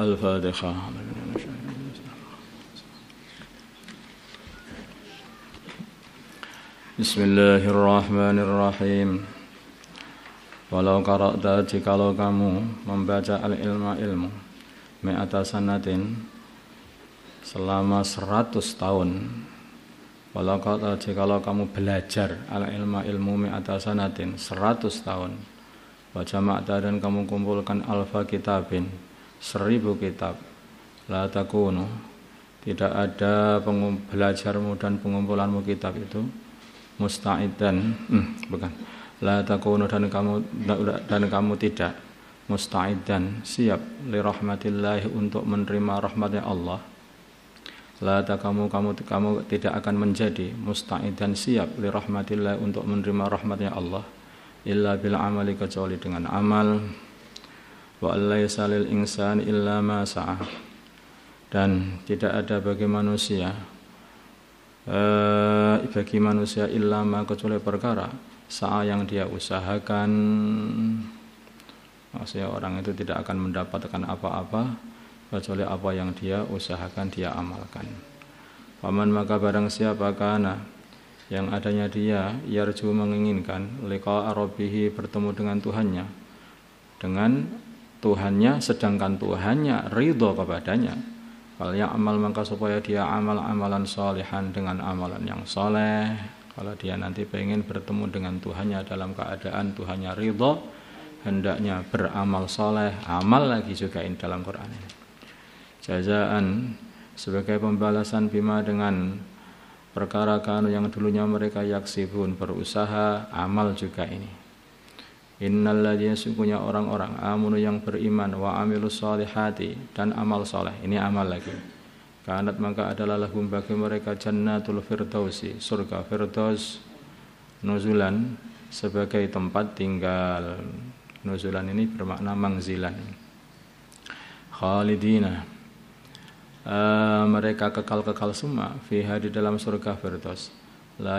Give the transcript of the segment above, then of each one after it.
الفاتحة بسم الله الرحمن الرحيم Walau qara'ta jikalau kamu membaca al-ilma ilmu Mi'ata sanatin Selama seratus tahun Walau qara'ta jikalau kamu belajar al-ilma ilmu mi'ata sanatin Seratus tahun Baca ma'ta dan kamu kumpulkan alfa kitabin Seribu kitab. La takunu. Tidak ada belajarmu dan pengumpulanmu kitab itu. Musta'idan. Hmm, Bukan. La takunu dan kamu dan kamu tidak. Musta'idan. Siap. Li rahmatillahi untuk menerima rahmatnya Allah. La kamu kamu kamu tidak akan menjadi musta'idan. Siap. Li rahmatillahi untuk menerima rahmatnya Allah. Illa bil amali kecuali dengan amal wa allaysa lil insani illa ma sa'ah. Dan tidak ada bagi manusia eh, bagi manusia illa ma kecuali perkara saat yang dia usahakan. Maksudnya orang itu tidak akan mendapatkan apa-apa kecuali apa yang dia usahakan dia amalkan. Paman maka barang siapa kana yang adanya dia yarju menginginkan liqa arabihi bertemu dengan Tuhannya dengan Tuhannya sedangkan Tuhannya ridho kepadanya kalau yang amal maka supaya dia amal amalan solehan dengan amalan yang soleh kalau dia nanti pengen bertemu dengan Tuhannya dalam keadaan Tuhannya ridho, hendaknya beramal soleh, amal lagi juga ini dalam Quran ini. Jazaan sebagai pembalasan bima dengan perkara kanu yang dulunya mereka yaksibun berusaha amal juga ini. Innalladzina sungguhnya orang-orang amunu yang beriman wa amilus solihati dan amal soleh. Ini amal lagi. Kanat maka adalah lahum bagi mereka jannatul firdausi surga firdaus nuzulan sebagai tempat tinggal. Nuzulan ini bermakna mangzilan. Khalidina. Uh, mereka kekal-kekal semua fiha di dalam surga firdaus. La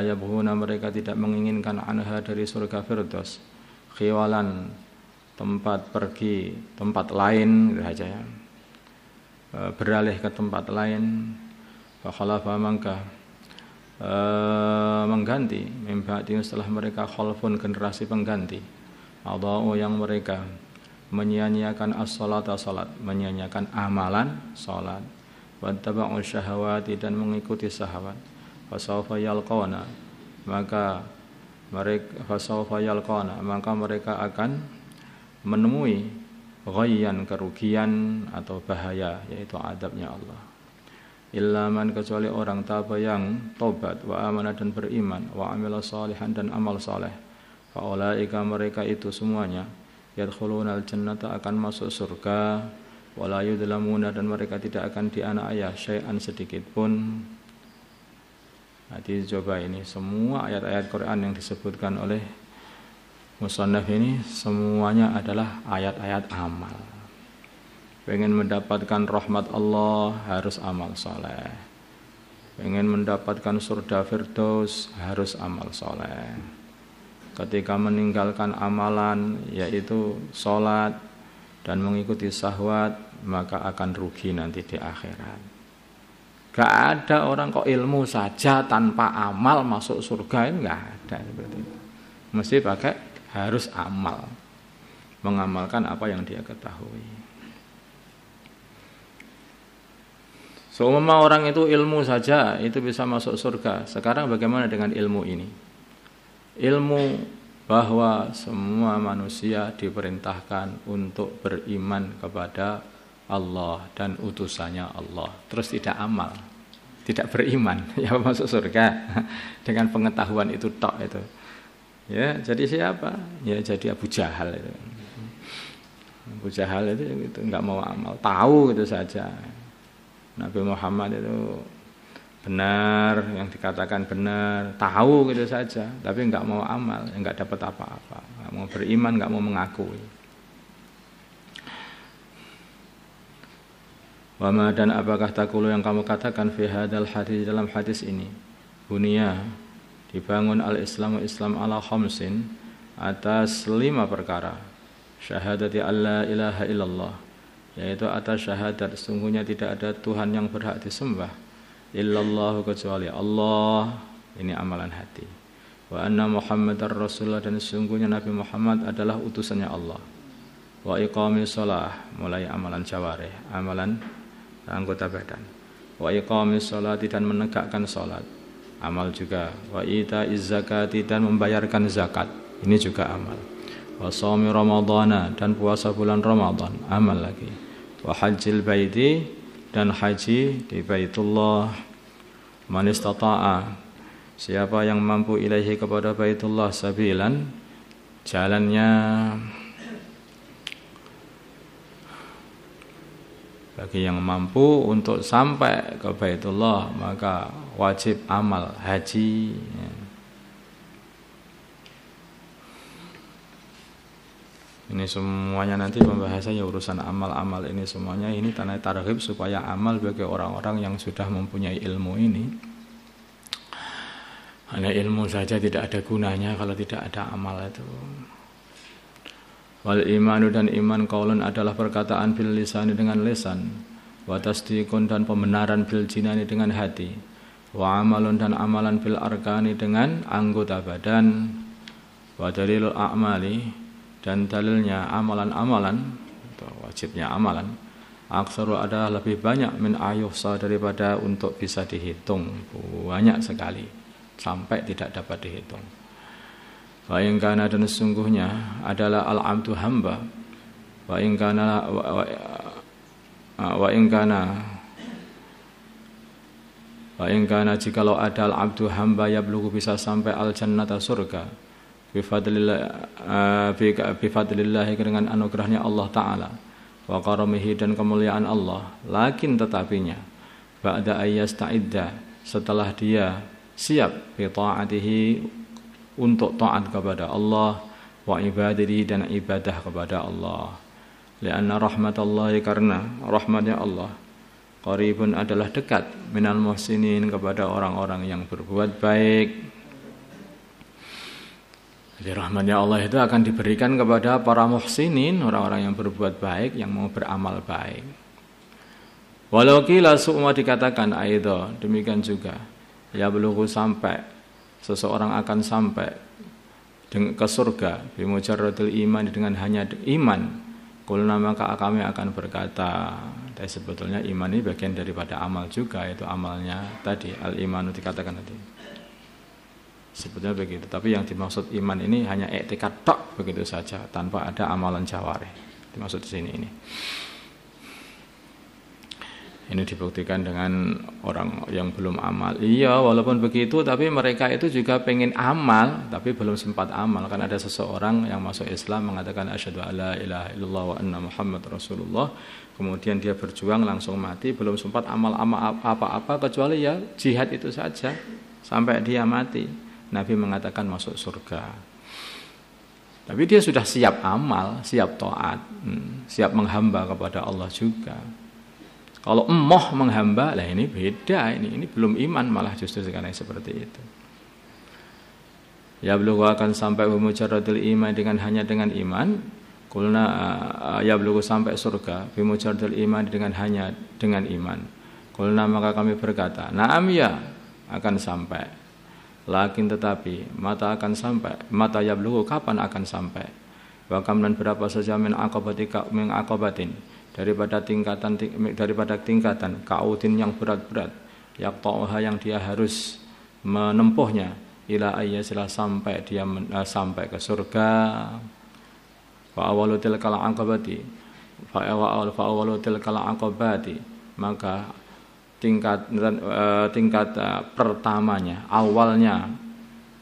mereka tidak menginginkan anha dari surga firdaus khiwalan tempat pergi tempat lain saja ya. Eh, beralih ke tempat lain. Fakhalafa mangka uh, mengganti. Mimba'din setelah mereka khalfun generasi pengganti. Adau yang mereka menyia-nyiakan as-salat salat menyia-nyiakan amalan salat. Wattaba'u syahawati dan mengikuti syahwat. Fasawfa yalqawna. Maka mereka fasawfa yalqawna maka mereka akan menemui ghayyan kerugian atau bahaya yaitu adabnya Allah. Illa man kecuali orang taba yang tobat wa amanah dan beriman wa amila salihan dan amal saleh faulaika mereka itu semuanya yadkhulunal jannata akan masuk surga wala yudlamuna dan mereka tidak akan dianiaya syai'an sedikit pun Nanti coba ini semua ayat-ayat Quran yang disebutkan oleh musannaf ini semuanya adalah ayat-ayat amal. Pengen mendapatkan rahmat Allah harus amal soleh. Pengen mendapatkan surga firdaus harus amal soleh. Ketika meninggalkan amalan yaitu sholat dan mengikuti sahwat maka akan rugi nanti di akhirat. Gak ada orang kok ilmu saja tanpa amal masuk surga ini gak ada seperti itu. Mesti pakai harus amal mengamalkan apa yang dia ketahui Seumpama orang itu ilmu saja itu bisa masuk surga. Sekarang bagaimana dengan ilmu ini? Ilmu bahwa semua manusia diperintahkan untuk beriman kepada Allah dan utusannya Allah. Terus tidak amal, tidak beriman, ya masuk surga dengan pengetahuan itu tok itu. Ya, jadi siapa? Ya jadi Abu Jahal itu. Abu Jahal itu, itu nggak mau amal, tahu itu saja. Nabi Muhammad itu benar yang dikatakan benar, tahu gitu saja, tapi nggak mau amal, nggak dapat apa-apa, nggak mau beriman, nggak mau mengakui. Wama dan apakah takulu yang kamu katakan fi hadal hadis dalam hadis ini? Bunia dibangun al-Islamu Islam ala khamsin atas lima perkara. Syahadati alla ilaha illallah yaitu atas syahadat. Sungguhnya tidak ada Tuhan yang berhak disembah illallah kecuali Allah. Ini amalan hati. Wa anna muhammadar rasulullah dan sungguhnya Nabi Muhammad adalah utusannya Allah. Wa iqami sholah mulai amalan jawareh amalan anggota badan. Wa iqami sholati dan menegakkan sholat amal juga. Wa ita zakati dan membayarkan zakat. Ini juga amal. Wa sawmi ramadhana dan puasa bulan Ramadan. Amal lagi. Wa hajjil baiti dan haji di Baitullah. Man istata'a. Siapa yang mampu ilaihi kepada Baitullah sabilan jalannya bagi yang mampu untuk sampai ke Baitullah maka wajib amal haji ya. Ini semuanya nanti pembahasannya urusan amal-amal ini semuanya ini tanah tarhib supaya amal bagi orang-orang yang sudah mempunyai ilmu ini. Hanya ilmu saja tidak ada gunanya kalau tidak ada amal itu. Wal imanu dan iman kaulun adalah perkataan bil lisani dengan lisan. Wa tasdiqun dan pembenaran bil jinani dengan hati. Wa amalun dan amalan bil arkani dengan anggota badan. Wa dalilul a'mali dan dalilnya amalan-amalan wajibnya amalan aksaru adalah lebih banyak min ayuhsa daripada untuk bisa dihitung banyak sekali sampai tidak dapat dihitung wa dan sesungguhnya adalah al-abdu hamba. Wa in kana wa, wa, wa jikalau ada al-abdu hamba ya belum bisa sampai al-jannata surga. Bifadlillah uh, bifadlillah dengan anugerahnya Allah taala. Wa karamihi dan kemuliaan Allah. Lakin tetapinya ba'da ayyasta'idda setelah dia siap bi taatihi untuk taat kepada Allah wa ibadati dan ibadah kepada Allah lianna rahmatallahi karena rahmatnya Allah qaribun adalah dekat minal muhsinin kepada orang-orang yang berbuat baik jadi rahmatnya Allah itu akan diberikan kepada para muhsinin, orang-orang yang berbuat baik, yang mau beramal baik. Walau kila semua dikatakan aido, demikian juga. Ya belum sampai, seseorang akan sampai ke surga bimujarradil iman dengan hanya iman kulna maka kami akan berkata tapi sebetulnya iman ini bagian daripada amal juga itu amalnya tadi al imanu dikatakan tadi Sebetulnya begitu. Tapi yang dimaksud iman ini hanya etikat tok begitu saja tanpa ada amalan jawari. Dimaksud di sini ini. Ini dibuktikan dengan orang yang belum amal. Iya, walaupun begitu, tapi mereka itu juga pengen amal, tapi belum sempat amal. Kan ada seseorang yang masuk Islam mengatakan asyhadu alla ilaha illallah wa anna Muhammad Rasulullah. Kemudian dia berjuang langsung mati, belum sempat amal-amal apa-apa kecuali ya jihad itu saja sampai dia mati. Nabi mengatakan masuk surga. Tapi dia sudah siap amal, siap taat, hmm, siap menghamba kepada Allah juga. Kalau emoh menghamba, lah ini beda, ini ini belum iman malah justru sekarang seperti itu. Ya belum akan sampai bimujaradil iman dengan hanya dengan iman. Kulna uh, ya belum sampai surga bimujaradil iman dengan hanya dengan iman. Kulna maka kami berkata, naam ya akan sampai Lakin tetapi mata akan sampai, mata ya belum kapan akan sampai? Bahkan dan berapa saja min akobatika min akobatin daripada tingkatan daripada tingkatan kaudin yang berat-berat yak yang dia harus menempuhnya ila ayyasilah sampai dia men, uh, sampai ke surga fa awalu tilkal aqabati fa awalu tilkal aqabati maka tingkat uh, tingkat uh, pertamanya, awalnya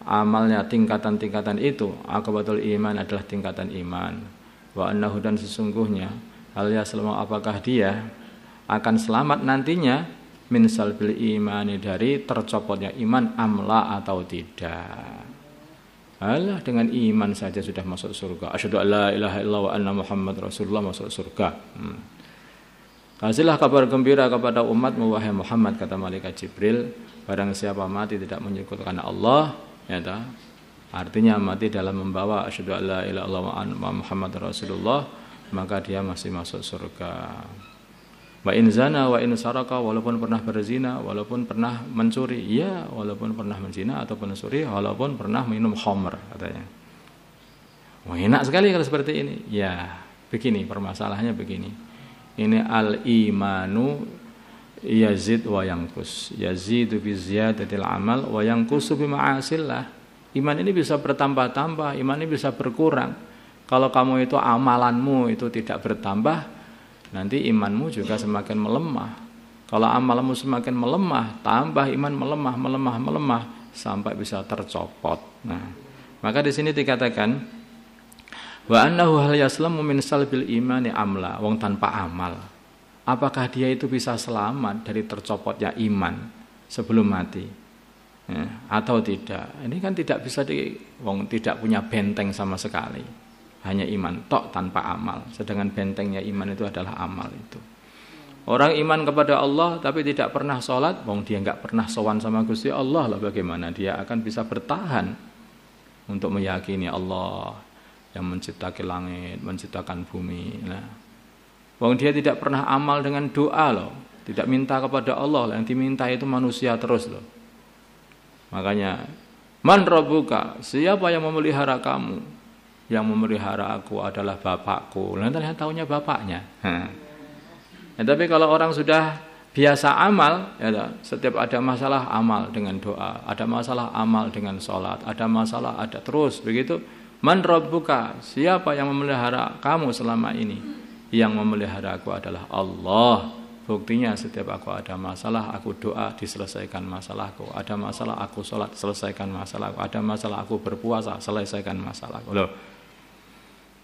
amalnya tingkatan-tingkatan itu akabatul iman adalah tingkatan iman. Wa annahu dan sesungguhnya hal selama apakah dia akan selamat nantinya min salbil imani dari tercopotnya iman amla atau tidak. Alah dengan iman saja sudah masuk surga. Asyhadu an la ilaha illallah wa anna Muhammad Rasulullah masuk surga. Hmm. Kasihlah kabar gembira kepada umat wahai Muhammad kata malaikat Jibril, barang siapa mati tidak menyekutukan Allah, ya ta? Artinya mati dalam membawa asyhadu alla ilaha illallah wa Muhammad Rasulullah maka dia masih masuk surga. Wa in zana wa in saraka walaupun pernah berzina, walaupun pernah mencuri, iya, walaupun pernah menzina atau mencuri, walaupun pernah minum khamr katanya. Wah, enak sekali kalau seperti ini. Ya, begini permasalahannya begini. Ini al-imanu yazid wa yangkus. Yazidu bi ziyadatil amal wa yankusu bi ma'asillah. Iman ini bisa bertambah-tambah, iman ini bisa berkurang. Kalau kamu itu amalanmu itu tidak bertambah, nanti imanmu juga semakin melemah. Kalau amalanmu semakin melemah, tambah iman melemah, melemah, melemah sampai bisa tercopot. Nah, maka di sini dikatakan wa annahu hal yaslamu min salbil imani amla, wong tanpa amal. Apakah dia itu bisa selamat dari tercopotnya iman sebelum mati? ya, atau tidak ini kan tidak bisa di wong tidak punya benteng sama sekali hanya iman tok tanpa amal. Sedangkan bentengnya iman itu adalah amal itu. Orang iman kepada Allah tapi tidak pernah sholat wong dia nggak pernah sowan sama Gusti Allah lah bagaimana dia akan bisa bertahan untuk meyakini Allah yang menciptakan langit menciptakan bumi. Nah wong dia tidak pernah amal dengan doa loh tidak minta kepada Allah yang diminta itu manusia terus loh. Makanya Man Rabbuka, siapa yang memelihara kamu? Yang memelihara aku adalah bapakku. Nanti yang tahunya bapaknya. Ya, tapi kalau orang sudah biasa amal, ya, setiap ada masalah amal dengan doa, ada masalah amal dengan sholat, ada masalah ada terus begitu. Man Rabbuka, siapa yang memelihara kamu selama ini? Yang memelihara aku adalah Allah. Buktinya setiap aku ada masalah, aku doa diselesaikan masalahku. Ada masalah aku sholat, selesaikan masalahku. Ada masalah aku berpuasa, selesaikan masalahku. Loh.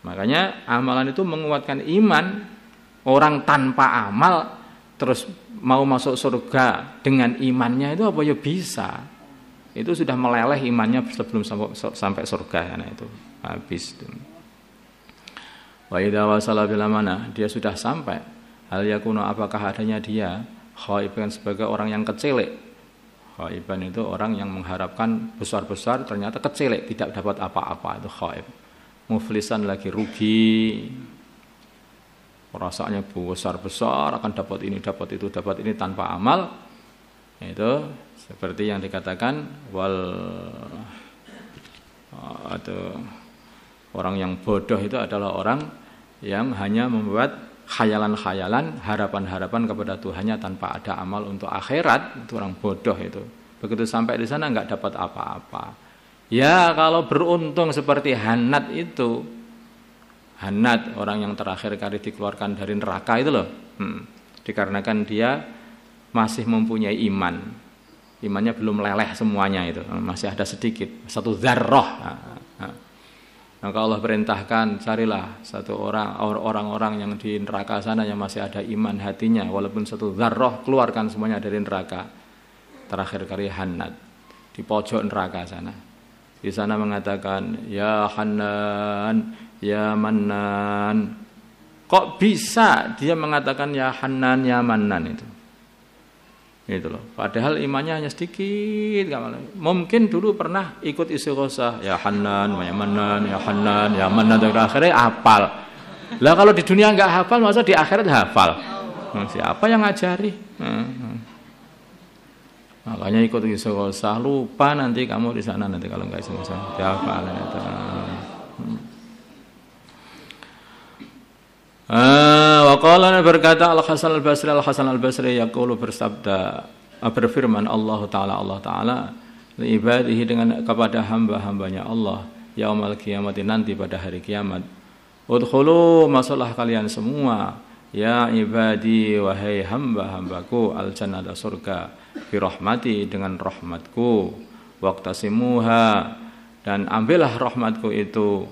Makanya amalan itu menguatkan iman. Orang tanpa amal terus mau masuk surga dengan imannya itu apa ya bisa. Itu sudah meleleh imannya sebelum sampai surga ya, itu habis itu. Wa idza wasala mana dia sudah sampai Hal yakuno apakah adanya dia khaiban sebagai orang yang kecilek. Khaiban itu orang yang mengharapkan besar-besar ternyata kecilek, tidak dapat apa-apa itu khaib. Muflisan lagi rugi. Rasanya besar-besar akan dapat ini, dapat itu, dapat ini tanpa amal. Itu seperti yang dikatakan wal atau orang yang bodoh itu adalah orang yang hanya membuat khayalan-khayalan, harapan-harapan kepada Tuhannya tanpa ada amal untuk akhirat, itu orang bodoh itu. Begitu sampai di sana nggak dapat apa-apa. Ya kalau beruntung seperti Hanat itu, Hanat orang yang terakhir kali dikeluarkan dari neraka itu loh, hmm. dikarenakan dia masih mempunyai iman, imannya belum leleh semuanya itu, masih ada sedikit, satu zarroh. Maka Allah perintahkan carilah satu orang orang-orang yang di neraka sana yang masih ada iman hatinya walaupun satu zarroh keluarkan semuanya dari neraka. Terakhir kali Hanad di pojok neraka sana. Di sana mengatakan ya Hanan, ya Manan. Kok bisa dia mengatakan ya Hanan, ya Manan itu? Gitu loh. Padahal imannya hanya sedikit. Mungkin dulu pernah ikut istighosah. Ya Hanan, ya Manan, ya Hanan, ya Manan. Dan akhirnya hafal. Lah kalau di dunia nggak hafal, masa di akhirat hafal? Nah, siapa yang ngajari? Hmm. Makanya ikut istighosah. Lupa nanti kamu di sana nanti kalau nggak istighosah. Hafal. Itu. Ah, wa qala berkata Al Hasan Al Basri Al Hasan Al Basri yaqulu bersabda berfirman Allah taala Allah taala li ibadihi dengan kepada hamba-hambanya Allah yaumal kiamat nanti pada hari kiamat udkhulu masalah kalian semua ya ibadi wahai hamba-hambaku al jannata surga bi rahmati dengan rahmatku waqtasimuha dan ambillah rahmatku itu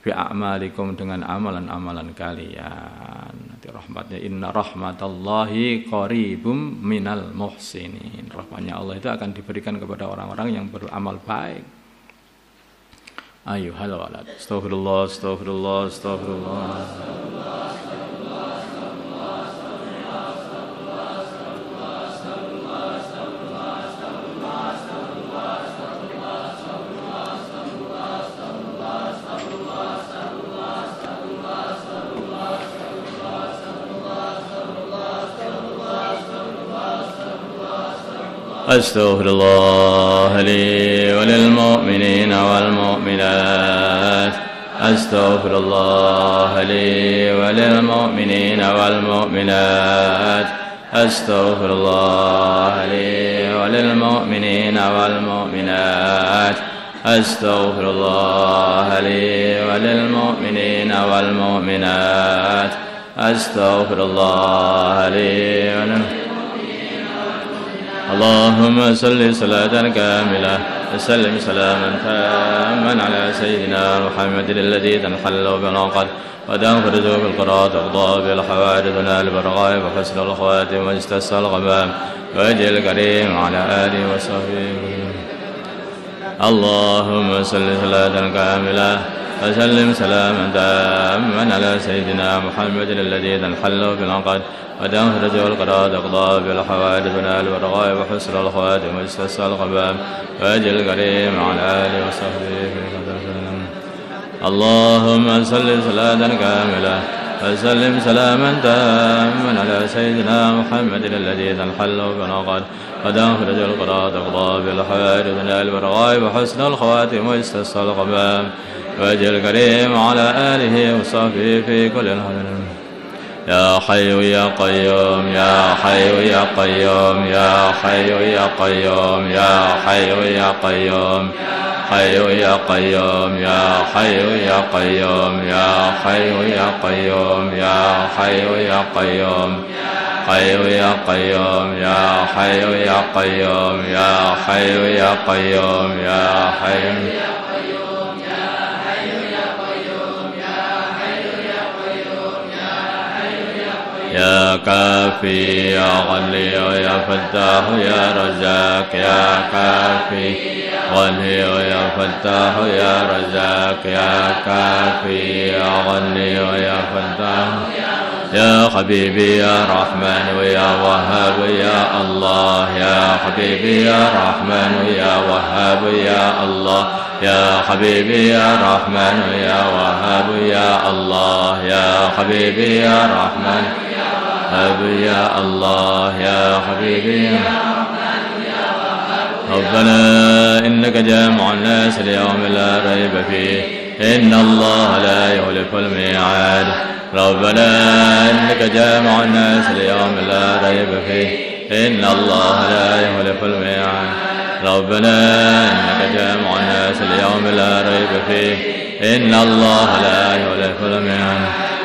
bi a'malikum dengan amalan-amalan kalian. Nanti rahmatnya inna rahmatallahi qaribum minal muhsinin. Rahmatnya Allah itu akan diberikan kepada orang-orang yang beramal baik. Ayuhal walad. Astagfirullah, astagfirullah, astagfirullah. astagfirullah. أستغفر الله لي وللمؤمنين والمؤمنات. أستغفر الله لي وللمؤمنين والمؤمنات. أستغفر الله لي وللمؤمنين والمؤمنات. أستغفر الله لي وللمؤمنين والمؤمنات. أستغفر الله لي وللمؤمنين اللهم صل صلاة كاملة وسلم سلاما تاما على سيدنا محمد الذي تنحل بالعقد وتنفرج بالقراءة تقضى بالحوادث ونال بالرغائب وحسن الخواتم واجتسى الغمام وجه الكريم على آله وصحبه. اللهم صل صلاة كاملة وسلم سلاما تاما على سيدنا محمد الذي تنحل بالعقد وتنفرج القراءة تقضى بالحوادث ونال والرغائب وحسن الخواتم واجتسى الغمام وجه الكريم على آله وصحبه اللهم صل صلاة كاملة وسلم سلاما تاما على سيدنا محمد الذي تنحل بنقد قد أخرج القراء تقضى بالحوائج من البرغاء وحسن الخواتم واستسقى الغمام وجه الكريم على آله وصحبه في كل الحزن يا حي يا قيوم يا حي يا قيوم يا حي يا قيوم يا حي يا قيوم حي يا قيوم يا حي يا قيوم يا حي يا قيوم يا حي يا قيوم حي يا قيوم يا حي يا قيوم يا حي يا قيوم يا حي يا كافي يا غني يا فتاح يا رزاق يا كافي. غني يا فتاح يا رزاق يا كافي. يا غني يا فتاح. يا حبيبي يا رحمن ويا وهاب يا الله. يا حبيبي يا رحمن يا وهاب يا الله. يا حبيبي يا رحمن يا وهاب يا الله. يا حبيبي يا رحمن. هب يا الله يا حبيبي. ربنا إنك جامع الناس ليوم لا ريب فيه. إن الله لا يخلف الميعاد. ربنا إنك جامع الناس ليوم لا ريب فيه. إن الله لا يخلف الميعاد. ربنا إنك جامع الناس ليوم لا ريب فيه. إن الله لا يخلف الميعاد.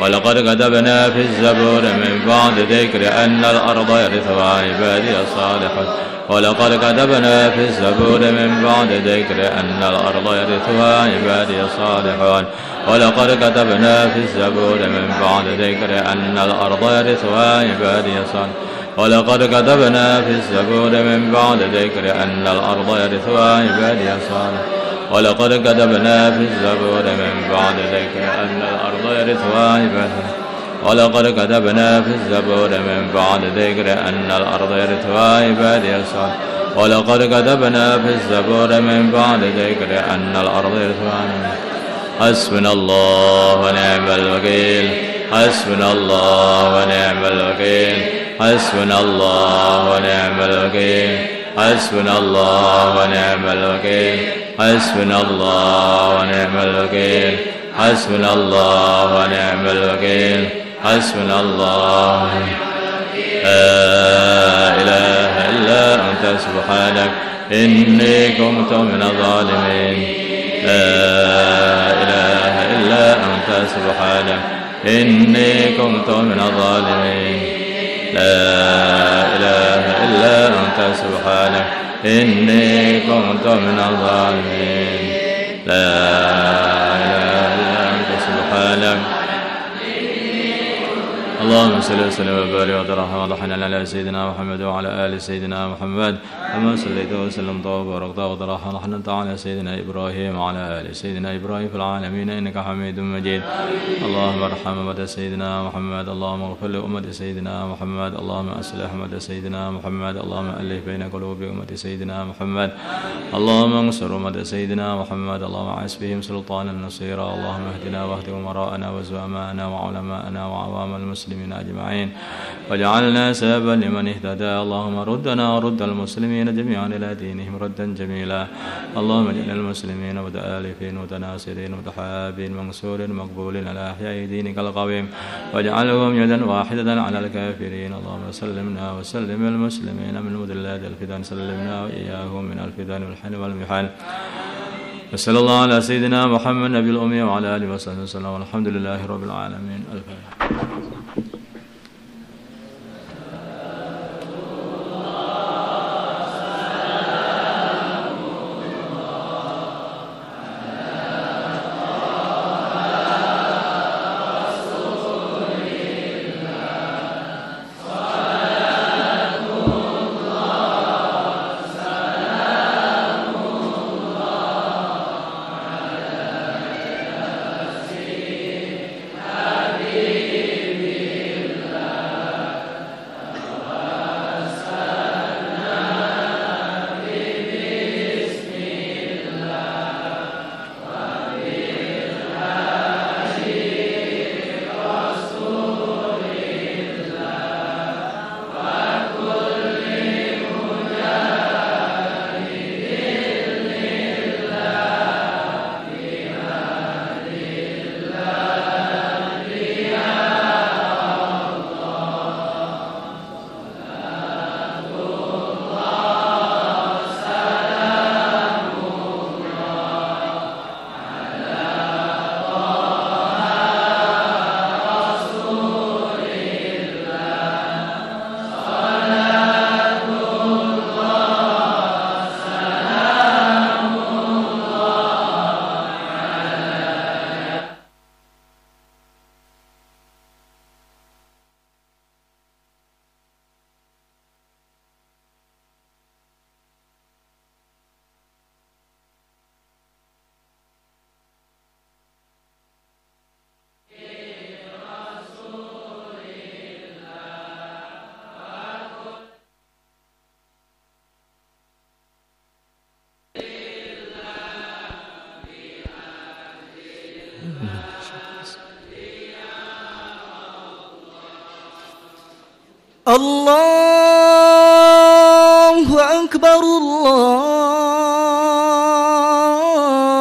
ولقد كتبنا في الزبور من بعد ذكر أن الأرض يرثها عبادي الصالحون. ولقد كتبنا في الزبور من بعد ذكر أن الأرض يرثها عبادي الصالحون. ولقد كتبنا في الزبور من بعد ذكر أن الأرض يرثها عبادي الصالحون. ولقد كتبنا في الزبور من بعد ذكر أن الأرض يرثها عبادي الصالحون. ولقد كتبنا في الزبور من بعد ذكر أن الأرض يرثها عباده ولقد كتبنا في الزبور من بعد ذكر أن الأرض يرثها عبادي الصالحون ولقد كتبنا في الزبور من بعد ذكر أن الأرض يرثها حسبنا الله ونعم الوكيل. حسبنا الله ونعم الوكيل. حسبنا الله ونعم الوكيل. حسبنا الله ونعم الوكيل. حسبنا الله ونعم الوكيل. حسبنا الله ونعم الوكيل. حسبنا الله لا إله إلا أنت سبحانك. إني كنت من الظالمين. لا إله إلا أنت سبحانك. إني كنت من الظالمين. لا إله إلا أنت سبحانك. إني كنت من الظالمين. لا إله إلا أنت سبحانك. اللهم صل وسلم وبارك وترحم وضحنا على سيدنا محمد وعلى آل سيدنا محمد. كما صليت وسلم وباركت وترحم وضحنا على سيدنا إبراهيم وعلى آل سيدنا إبراهيم في العالمين. إنك حميد مجيد. اللهم ارحم أمة سيدنا محمد. اللهم اغفر لأمة سيدنا محمد. اللهم أصلح أمة سيدنا محمد. اللهم ألف بين قلوب أمة سيدنا محمد. اللهم انصر أمة سيدنا محمد. اللهم عز بهم سلطانا نصيرا. اللهم اهدنا واهد أمراءنا وزعماءنا وعلماءنا وعوام المسلمين. المسلمين أجمعين. واجعلنا سببا لمن اهتدى. اللهم ردنا ورد المسلمين جميعا إلى دينهم ردا جميلا. اللهم اجعل المسلمين متآلفين متناصرين متحابين منصورين مقبولين على أحياء دينك القويم. واجعلهم يدا واحدة على الكافرين. اللهم سلمنا وسلم المسلمين من مذلات الفتن. سلمنا وإياهم من الفتن والحن والمحن. وصلى الله على سيدنا محمد نبي الأمي وعلى آله وصحبه وسلم. والحمد لله رب العالمين. الفاتحة. Allah